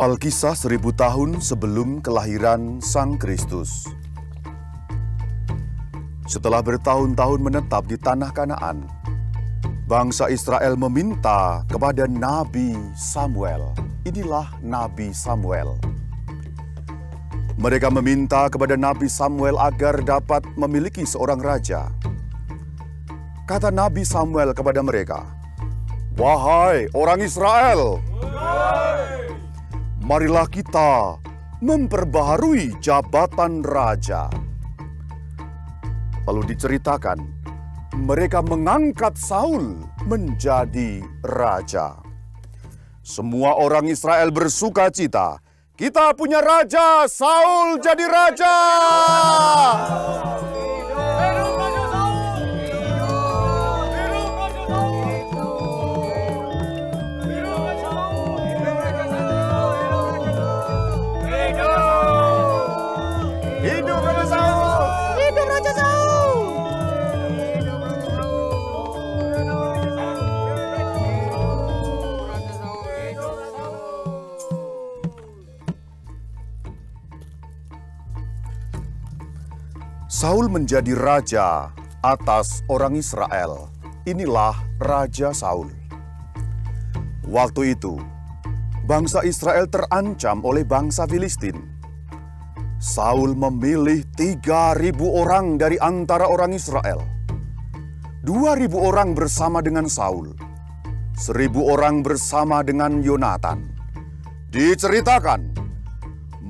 Alkisah seribu tahun sebelum kelahiran Sang Kristus. Setelah bertahun-tahun menetap di tanah Kanaan, bangsa Israel meminta kepada Nabi Samuel. Inilah Nabi Samuel. Mereka meminta kepada Nabi Samuel agar dapat memiliki seorang raja. Kata Nabi Samuel kepada mereka, "Wahai orang Israel, marilah kita memperbaharui jabatan raja." Lalu diceritakan, mereka mengangkat Saul menjadi raja. Semua orang Israel bersuka cita. Kita punya raja, Saul jadi raja. Saul menjadi raja atas orang Israel. Inilah Raja Saul. Waktu itu, bangsa Israel terancam oleh bangsa Filistin. Saul memilih 3.000 orang dari antara orang Israel. 2.000 orang bersama dengan Saul. 1.000 orang bersama dengan Yonatan. Diceritakan,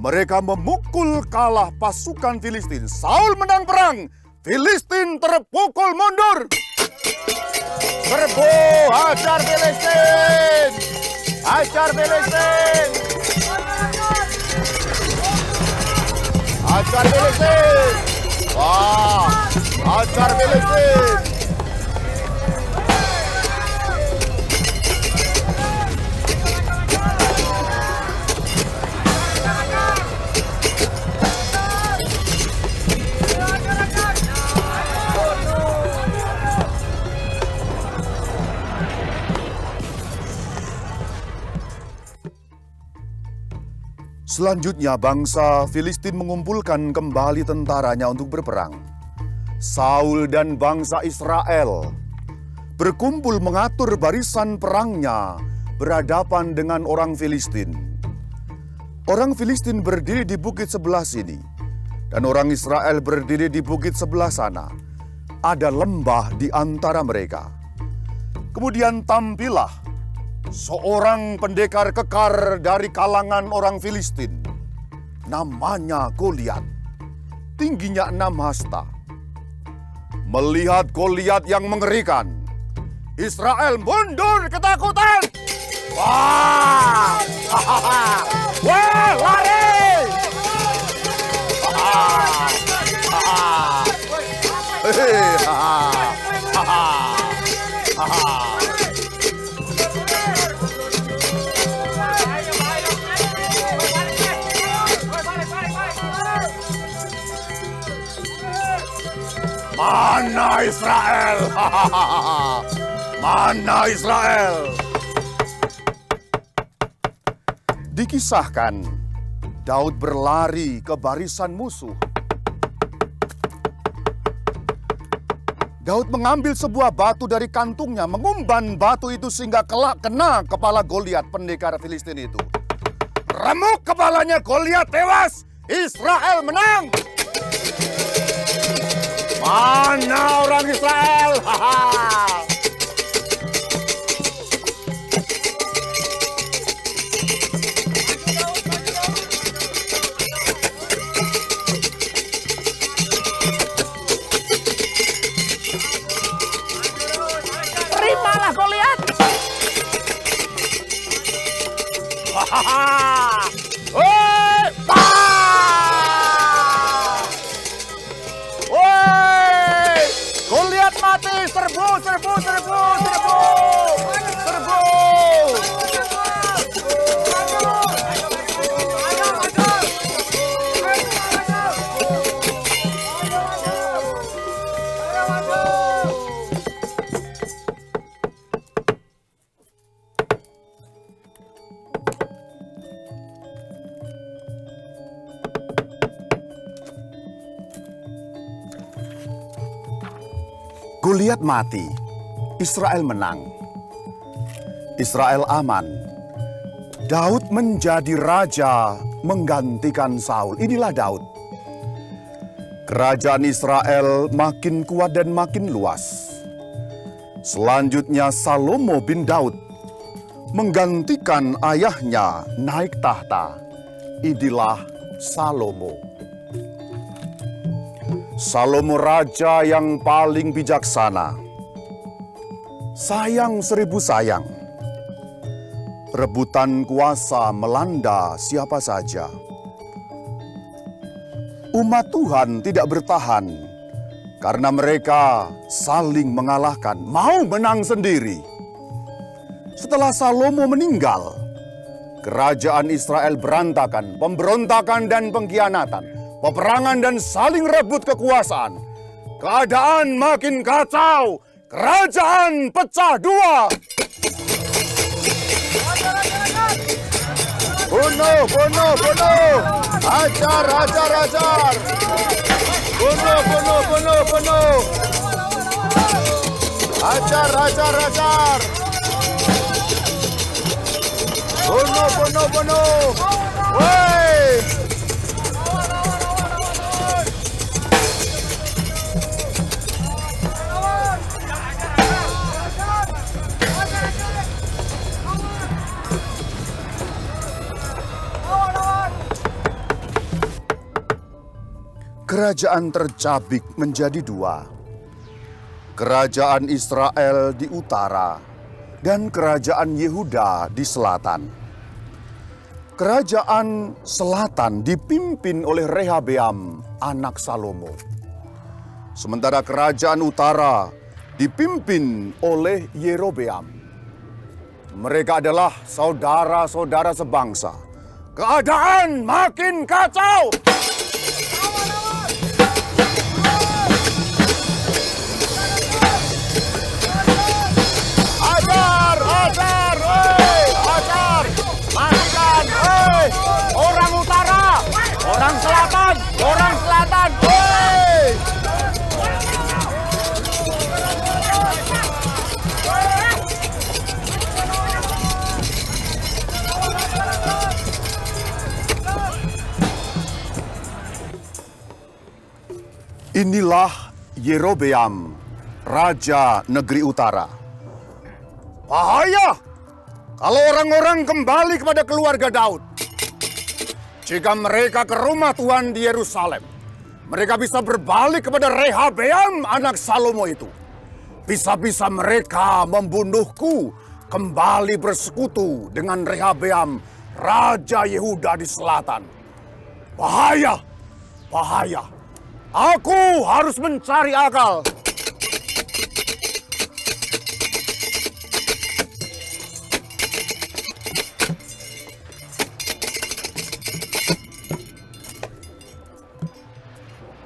mereka memukul kalah pasukan Filistin. Saul menang perang. Filistin terpukul mundur. Serbu, hajar Filistin. Hajar Filistin. Hajar Filistin. Wah, hajar Filistin. Selanjutnya bangsa Filistin mengumpulkan kembali tentaranya untuk berperang. Saul dan bangsa Israel berkumpul mengatur barisan perangnya berhadapan dengan orang Filistin. Orang Filistin berdiri di bukit sebelah sini dan orang Israel berdiri di bukit sebelah sana. Ada lembah di antara mereka. Kemudian tampillah seorang pendekar kekar dari kalangan orang Filistin. Namanya Goliat. Tingginya enam hasta. Melihat Goliat yang mengerikan, Israel mundur ketakutan. Wah! Wah, lari! Hehehe, Mana Israel? Mana Israel? Dikisahkan, Daud berlari ke barisan musuh. Daud mengambil sebuah batu dari kantungnya, mengumban batu itu sehingga kelak kena kepala Goliat pendekar Filistin itu. Remuk kepalanya Goliat tewas. Israel menang. Mana orang Israel? Haha. Terimalah mati, Israel menang. Israel aman. Daud menjadi raja menggantikan Saul. Inilah Daud. Kerajaan Israel makin kuat dan makin luas. Selanjutnya Salomo bin Daud menggantikan ayahnya naik tahta. Inilah Salomo. Salomo raja yang paling bijaksana. Sayang seribu sayang. Rebutan kuasa melanda siapa saja. Umat Tuhan tidak bertahan karena mereka saling mengalahkan, mau menang sendiri. Setelah Salomo meninggal, kerajaan Israel berantakan, pemberontakan dan pengkhianatan, peperangan dan saling rebut kekuasaan. Keadaan makin kacau, kerajaan pecah dua. Bunuh, bunuh, bunuh. Ajar, ajar, ajar. Bunuh, bunuh, bunuh, bunuh. Ajar, ajar, ajar. Bunuh, bunuh, bunuh. Woi. Kerajaan tercabik menjadi dua. Kerajaan Israel di utara dan kerajaan Yehuda di selatan. Kerajaan selatan dipimpin oleh Rehabeam, anak Salomo. Sementara kerajaan utara dipimpin oleh Yerobeam. Mereka adalah saudara-saudara sebangsa. Keadaan makin kacau. Inilah Yerobeam, Raja Negeri Utara. Bahaya kalau orang-orang kembali kepada keluarga Daud. Jika mereka ke rumah Tuhan di Yerusalem, mereka bisa berbalik kepada Rehabeam anak Salomo itu. Bisa-bisa mereka membunuhku, kembali bersekutu dengan Rehabeam, Raja Yehuda di selatan. Bahaya, bahaya. Aku harus mencari akal.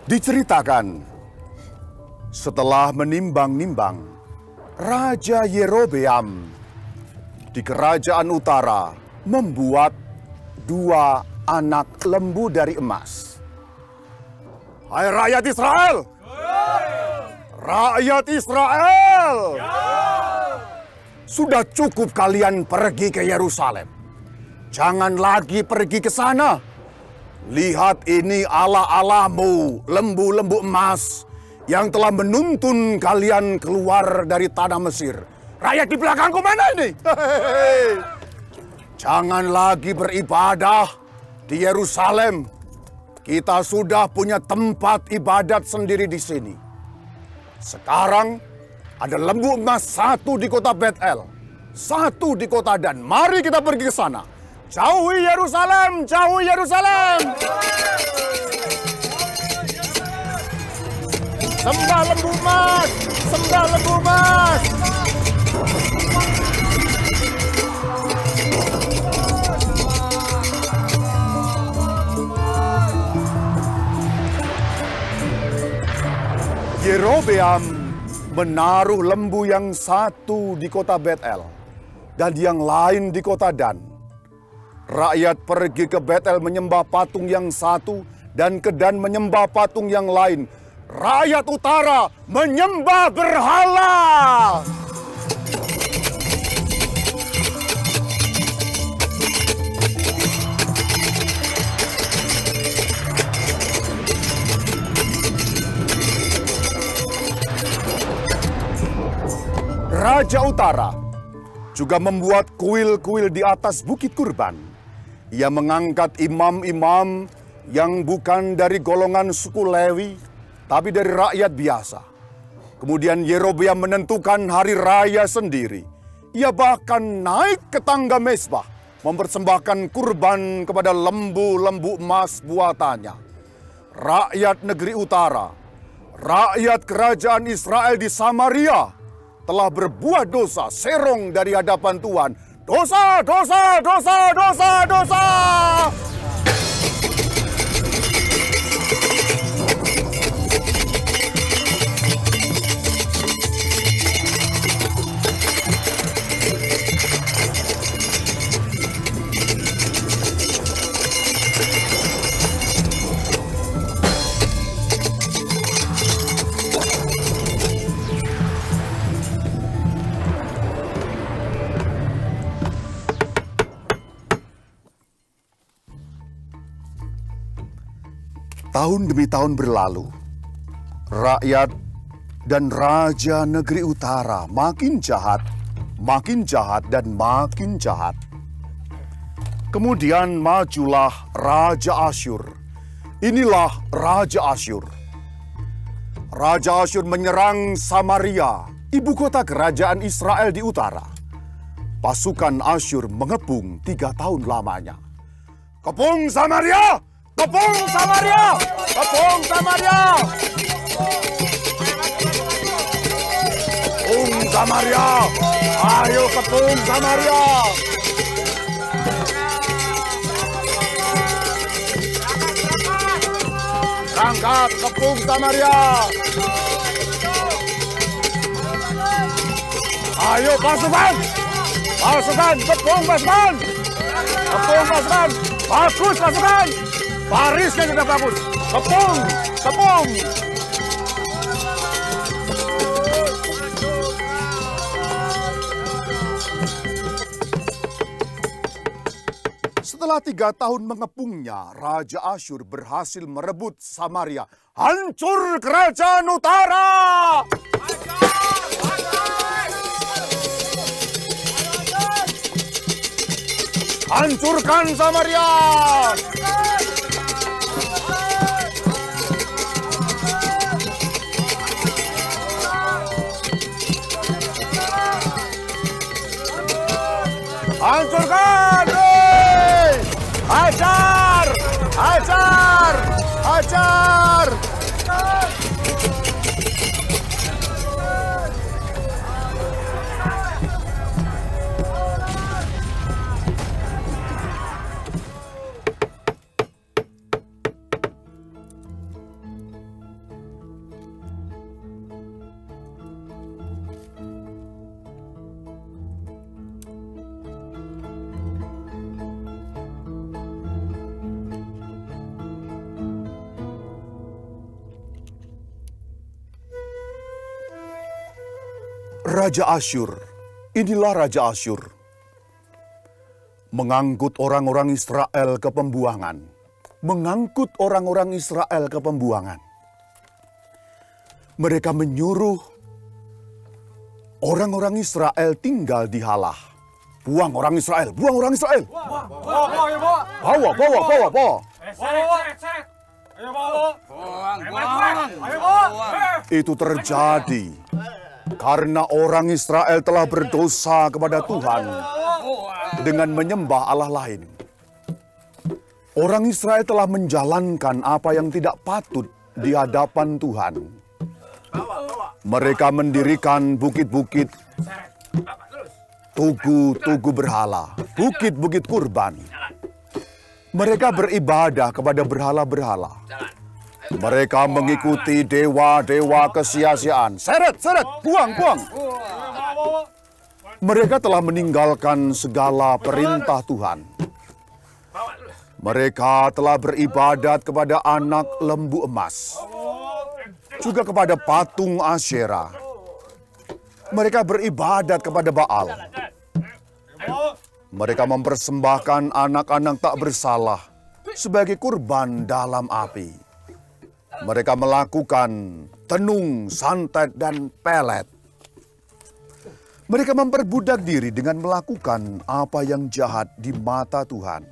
Diceritakan, setelah menimbang-nimbang, Raja Yerobeam di kerajaan utara membuat dua anak lembu dari emas. Hai rakyat Israel! Rakyat Israel! Sudah cukup kalian pergi ke Yerusalem. Jangan lagi pergi ke sana. Lihat ini Allah-Allahmu, lembu-lembu emas yang telah menuntun kalian keluar dari tanah Mesir. Rakyat di belakangku mana ini? Jangan lagi beribadah di Yerusalem. Kita sudah punya tempat ibadat sendiri di sini. Sekarang ada lembu emas satu di kota Betel, satu di kota Dan. Mari kita pergi ke sana. Jauhi Yerusalem, jauhi Yerusalem. Sembah lembu emas, sembah lembu emas. Yerobeam menaruh lembu yang satu di kota Betel dan yang lain di kota Dan. Rakyat pergi ke Betel menyembah patung yang satu dan ke Dan menyembah patung yang lain. rakyat utara menyembah berhala. Raja Utara juga membuat kuil-kuil di atas bukit kurban. Ia mengangkat imam-imam yang bukan dari golongan suku Lewi, tapi dari rakyat biasa. Kemudian Yerobeam menentukan hari raya sendiri. Ia bahkan naik ke tangga mesbah, mempersembahkan kurban kepada lembu-lembu emas buatannya. Rakyat negeri utara, rakyat kerajaan Israel di Samaria telah berbuat dosa serong dari hadapan Tuhan. Dosa, dosa, dosa, dosa, dosa. Tahun demi tahun berlalu, rakyat dan raja negeri utara makin jahat, makin jahat, dan makin jahat. Kemudian majulah Raja Asyur. Inilah Raja Asyur. Raja Asyur menyerang Samaria, ibu kota kerajaan Israel di utara. Pasukan Asyur mengepung tiga tahun lamanya. Kepung Samaria! Kepung Samaria! Kepung Samaria! Kepung Samaria! Ayo kepung Samaria! Berangkat kepung Samaria! Ayo pasukan! Pasukan! Kepung pasukan! Kepung pasukan! Bagus pasukan! Barisnya sudah bagus. Tepung, tepung. Setelah tiga tahun mengepungnya, Raja Asyur berhasil merebut Samaria. Hancur kerajaan utara! Hancurkan Samaria! Hancurkan! Raja Asyur, inilah Raja Asyur. Mengangkut orang-orang Israel ke pembuangan. Mengangkut orang-orang Israel ke pembuangan. Mereka menyuruh orang-orang Israel tinggal di Halah. Buang orang Israel, buang orang Israel. Bawa, bawa, bawa, bawa. Itu terjadi karena orang Israel telah berdosa kepada Tuhan dengan menyembah Allah lain. Orang Israel telah menjalankan apa yang tidak patut di hadapan Tuhan. Mereka mendirikan bukit-bukit, tugu-tugu berhala, bukit-bukit kurban. Mereka beribadah kepada berhala-berhala. Mereka mengikuti dewa-dewa kesia-siaan. Seret, seret, buang, buang. Mereka telah meninggalkan segala perintah Tuhan. Mereka telah beribadat kepada anak lembu emas. juga kepada patung Asyera. Mereka beribadat kepada Baal. Mereka mempersembahkan anak-anak tak bersalah sebagai kurban dalam api. Mereka melakukan tenung, santet, dan pelet. Mereka memperbudak diri dengan melakukan apa yang jahat di mata Tuhan.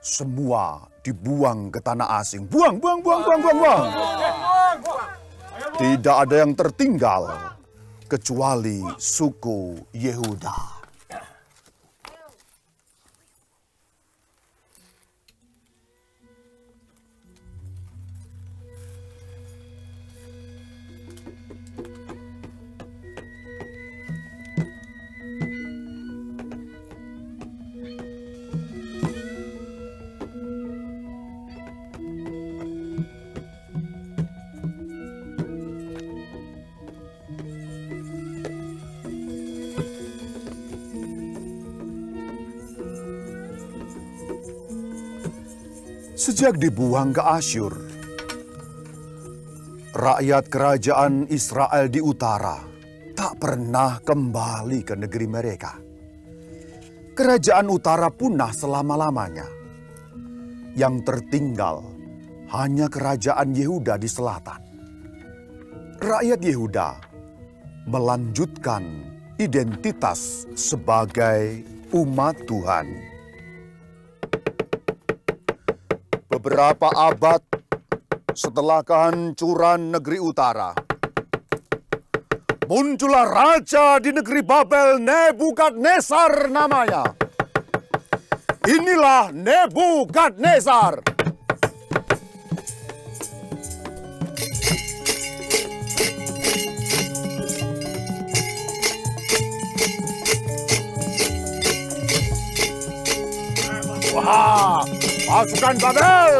Semua dibuang ke tanah asing. Buang, buang, buang, buang, buang, buang. Tidak ada yang tertinggal kecuali suku Yehuda. Sejak dibuang ke Asyur, rakyat kerajaan Israel di utara tak pernah kembali ke negeri mereka. Kerajaan utara punah selama-lamanya. Yang tertinggal hanya kerajaan Yehuda di selatan. Rakyat Yehuda melanjutkan identitas sebagai umat Tuhan. Beberapa abad setelah kehancuran negeri utara. Muncullah raja di negeri Babel Nebukadnezar namanya. Inilah Nebukadnezar. Wah, Pasukan Babel!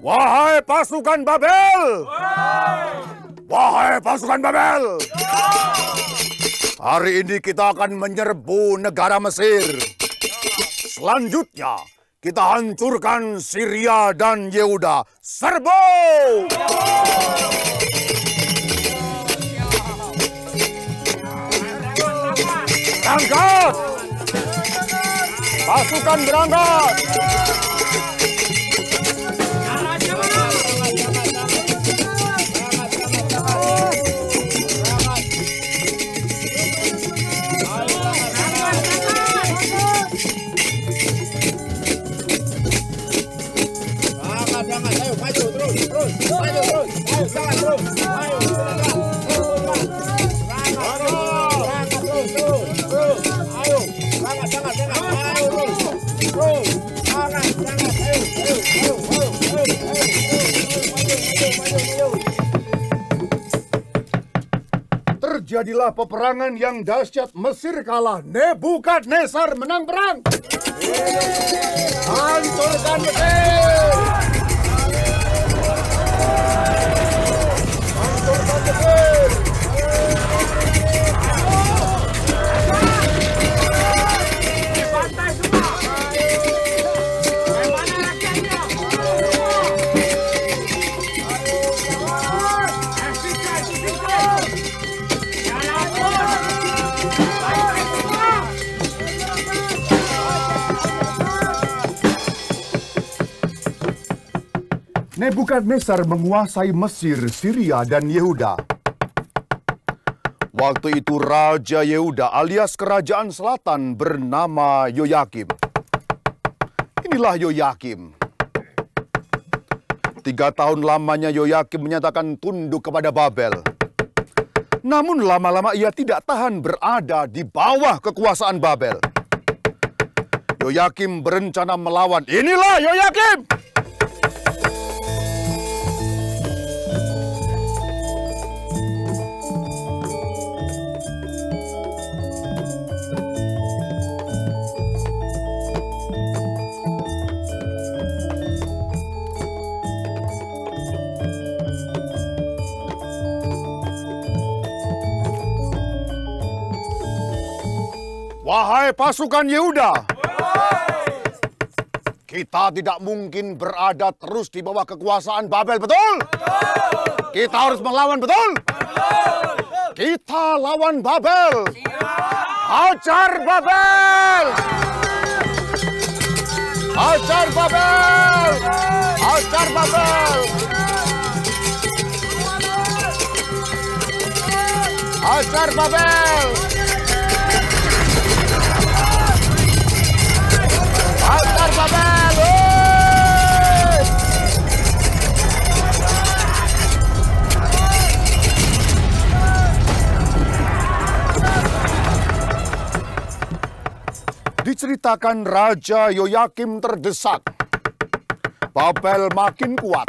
Wahai pasukan Babel! Wahai pasukan Babel! Hari ini kita akan menyerbu negara Mesir. Selanjutnya, kita hancurkan Syria dan Yehuda. Serbu! Berangkat! Pasukan berangkat! Terjadilah peperangan yang dahsyat Mesir kalah. Nebukadnezar menang perang. Hancurkan Mesir! Nebukadnezar menguasai Mesir, Syria, dan Yehuda. Waktu itu Raja Yehuda alias Kerajaan Selatan bernama Yoyakim. Inilah Yoyakim. Tiga tahun lamanya Yoyakim menyatakan tunduk kepada Babel. Namun lama-lama ia tidak tahan berada di bawah kekuasaan Babel. Yoyakim berencana melawan. Inilah Yoyakim! Wahai pasukan Yehuda, kita tidak mungkin berada terus di bawah kekuasaan Babel, betul? Kita harus melawan, betul? Kita lawan Babel. Hajar Babel! Hajar Babel! Hajar Babel! Hajar Babel! Hajar Diceritakan Raja Yoyakim terdesak. Babel makin kuat.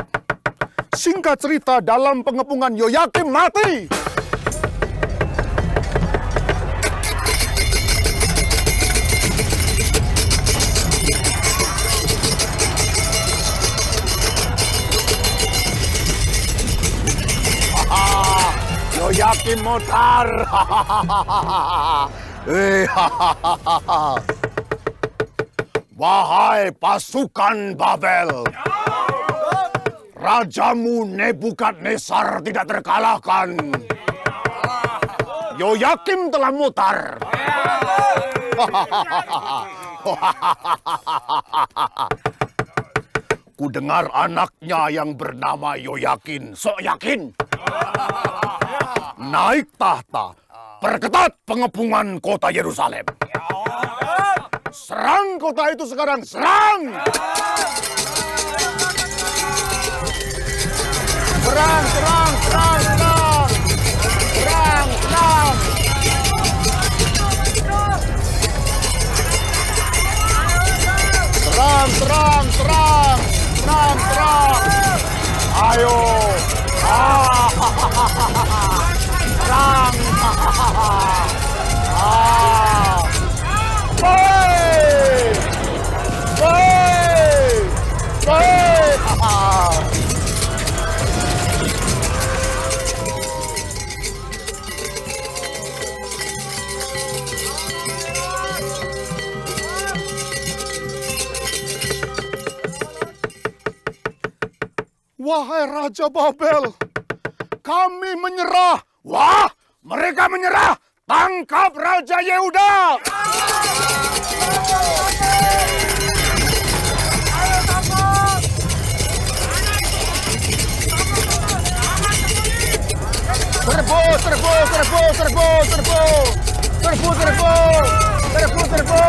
Singkat cerita dalam pengepungan Yoyakim mati. Yoyakim mutar. Eh, Wahai pasukan Babel, Rajamu Nebukadnezar tidak terkalahkan. Yoyakim telah mutar. Ku dengar anaknya yang bernama Yoyakin. Sok yakin. Naik tahta. Perketat pengepungan kota Yerusalem. Serang kota itu sekarang. Serang! Serang, serang, serang, serang. Serang, serang. Serang, serang, serang. Serang, serang. Ayo. Ah, serang. Wahai Raja Babel, kami menyerah. Wah, mereka menyerah. Tangkap Raja Yehuda. Serbu, serbu, serbu, serbu, serbu. Serbu, serbu. Serbu, serbu.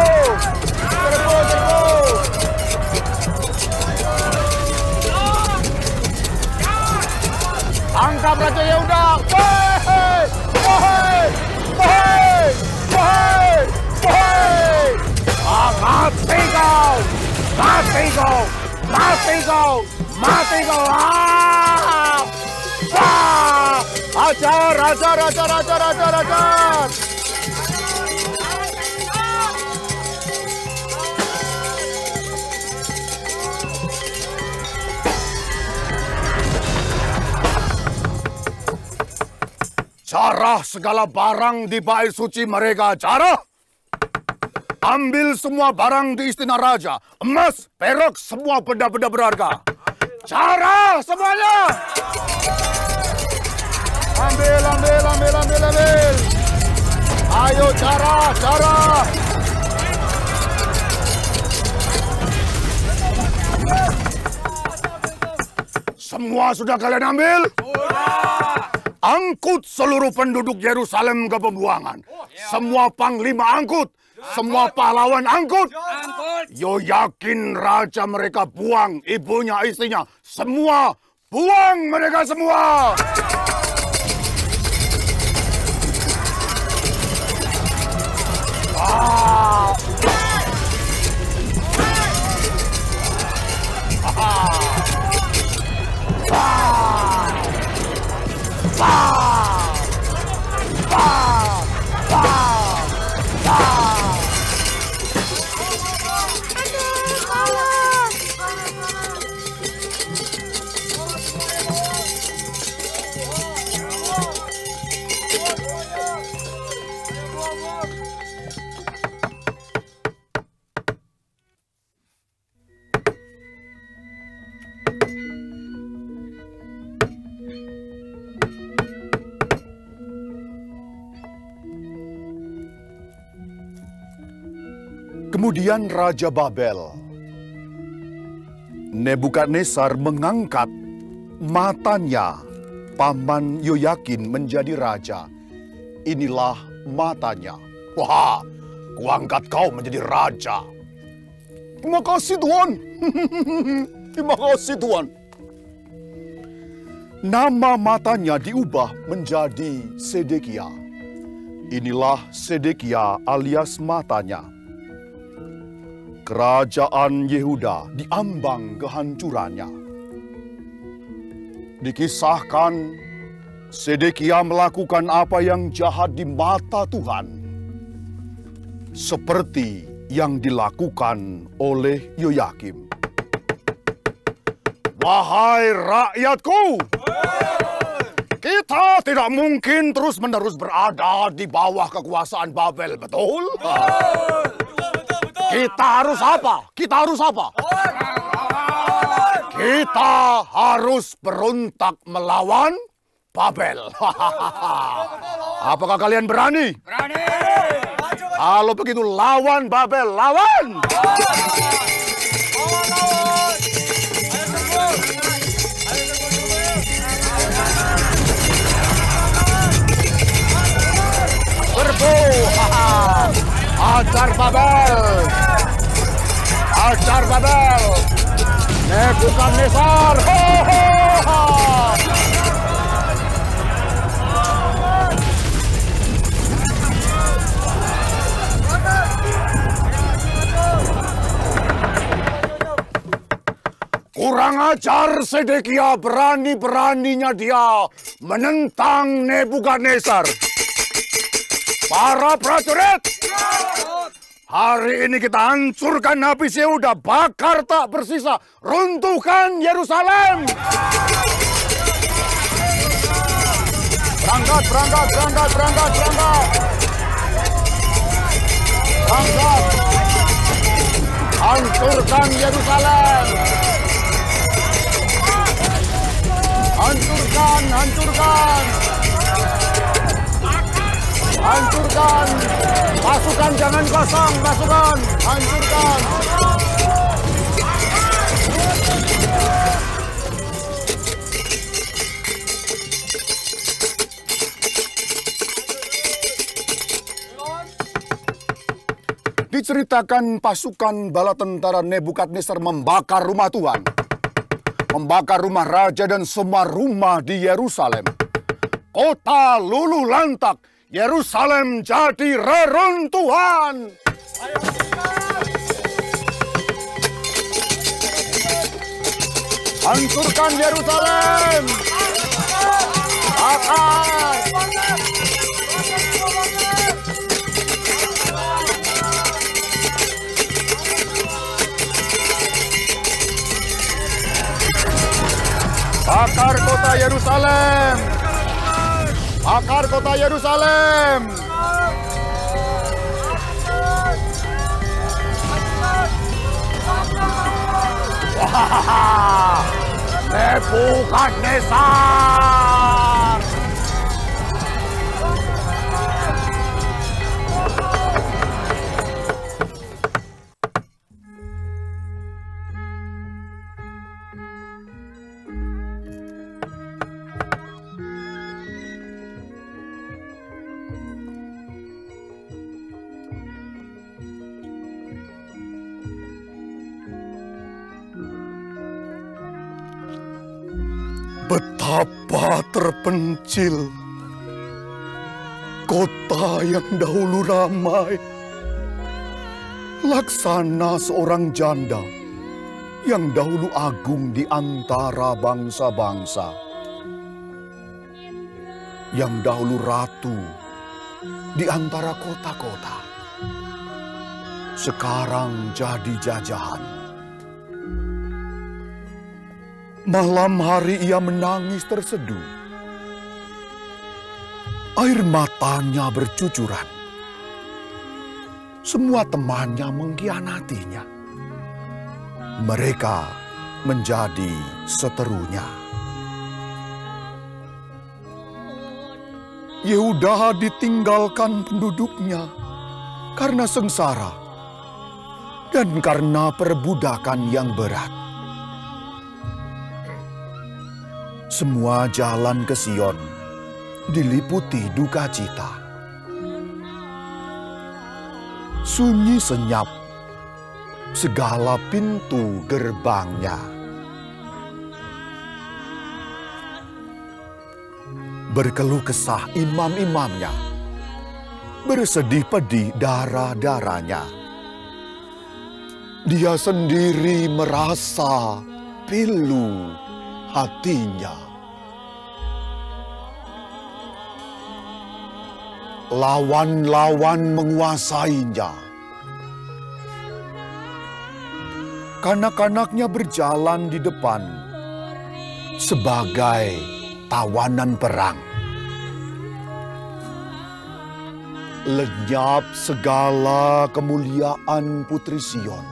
Serbu, serbu. Tangkap Raja Yehuda. Wahai! Wahai! Wahai! Wahai! Wahai! Ah, mati kau! Mati kau! Mati kau! Mati kau! Ah! Jarah segala barang di bait suci mereka, jarah! Ambil semua barang di istana raja, emas, perak, semua benda-benda berharga. Jarah semuanya! Ambil, ambil, ambil, ambil, ambil! Ayo jarah, jarah! Semua sudah kalian ambil? Angkut seluruh penduduk Yerusalem ke pembuangan. Semua panglima angkut. Semua pahlawan angkut. Yo yakin raja mereka buang ibunya, istrinya. Semua buang mereka semua. Wow! Kemudian Raja Babel, Nebukadnezar mengangkat matanya paman Yoyakin menjadi raja. Inilah matanya. Wah, kuangkat kau menjadi raja. Terima kasih Tuhan. Terima kasih Tuhan. Nama matanya diubah menjadi Sedekia. Inilah Sedekia alias matanya kerajaan Yehuda diambang kehancurannya. Dikisahkan Sedekia melakukan apa yang jahat di mata Tuhan, seperti yang dilakukan oleh Yoyakim. Wahai rakyatku, kita tidak mungkin terus-menerus berada di bawah kekuasaan Babel, betul? Kita harus apa? Kita harus apa? Kita harus berontak melawan Babel. Apakah kalian berani? Berani. Kalau begitu lawan Babel, lawan! Serbu! Ajar Babel! Ajar Babel! Nebukadnezar! Ho, ho, ho! Kurang ajar Sedekia berani-beraninya dia menentang Nebukadnezar. Para prajurit, hari ini kita hancurkan habis Yehuda, bakar tak bersisa, runtuhkan Yerusalem. Berangkat, berangkat, berangkat, berangkat, berangkat. Berangkat. Hancurkan Yerusalem. Hancurkan, hancurkan. Hancurkan. Pasukan jangan kosong, pasukan. Hancurkan. Diceritakan pasukan bala tentara Nebukadnezar membakar rumah Tuhan. Membakar rumah raja dan semua rumah di Yerusalem. Kota lulu lantak, Yerusalem jadi reruntuhan. Hancurkan Yerusalem. Bakar. Bakar kota Yerusalem. Bakar kota Yerusalem. Wah, Nebukadnezar. Terpencil kota yang dahulu ramai. Laksana seorang janda yang dahulu agung di antara bangsa-bangsa. Yang dahulu ratu di antara kota-kota. Sekarang jadi jajahan. Malam hari ia menangis terseduh. Air matanya bercucuran. Semua temannya mengkhianatinya. Mereka menjadi seterunya. Yehuda ditinggalkan penduduknya karena sengsara. dan karena perbudakan yang berat. Semua jalan ke Sion diliputi duka cita. Sunyi senyap segala pintu gerbangnya. Berkeluh kesah imam-imamnya, bersedih pedih darah-darahnya. Dia sendiri merasa pilu hatinya. Lawan-lawan menguasainya. Kanak-kanaknya berjalan di depan sebagai tawanan perang. Lenyap segala kemuliaan Putri Sion.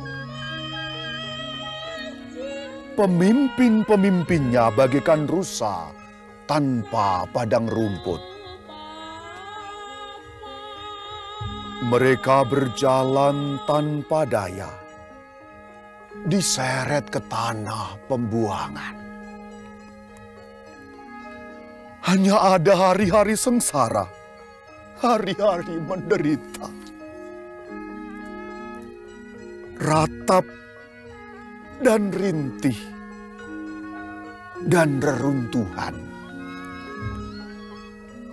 Pemimpin-pemimpinnya bagikan rusa tanpa padang rumput. Mereka berjalan tanpa daya, diseret ke tanah pembuangan. Hanya ada hari-hari sengsara, hari-hari menderita. Ratap dan rintih dan reruntuhan.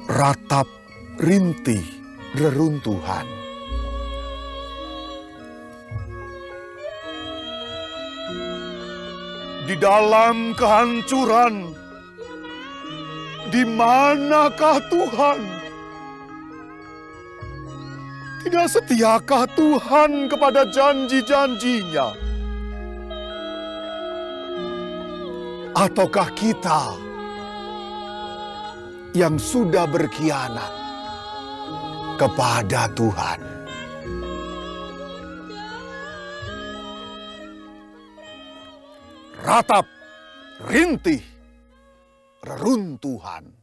Ratap, rintih, reruntuhan. Di dalam kehancuran, di manakah Tuhan? Tidak setiakah Tuhan kepada janji-janjinya? Ataukah kita yang sudah berkhianat kepada Tuhan? Ratap, rintih, reruntuhan.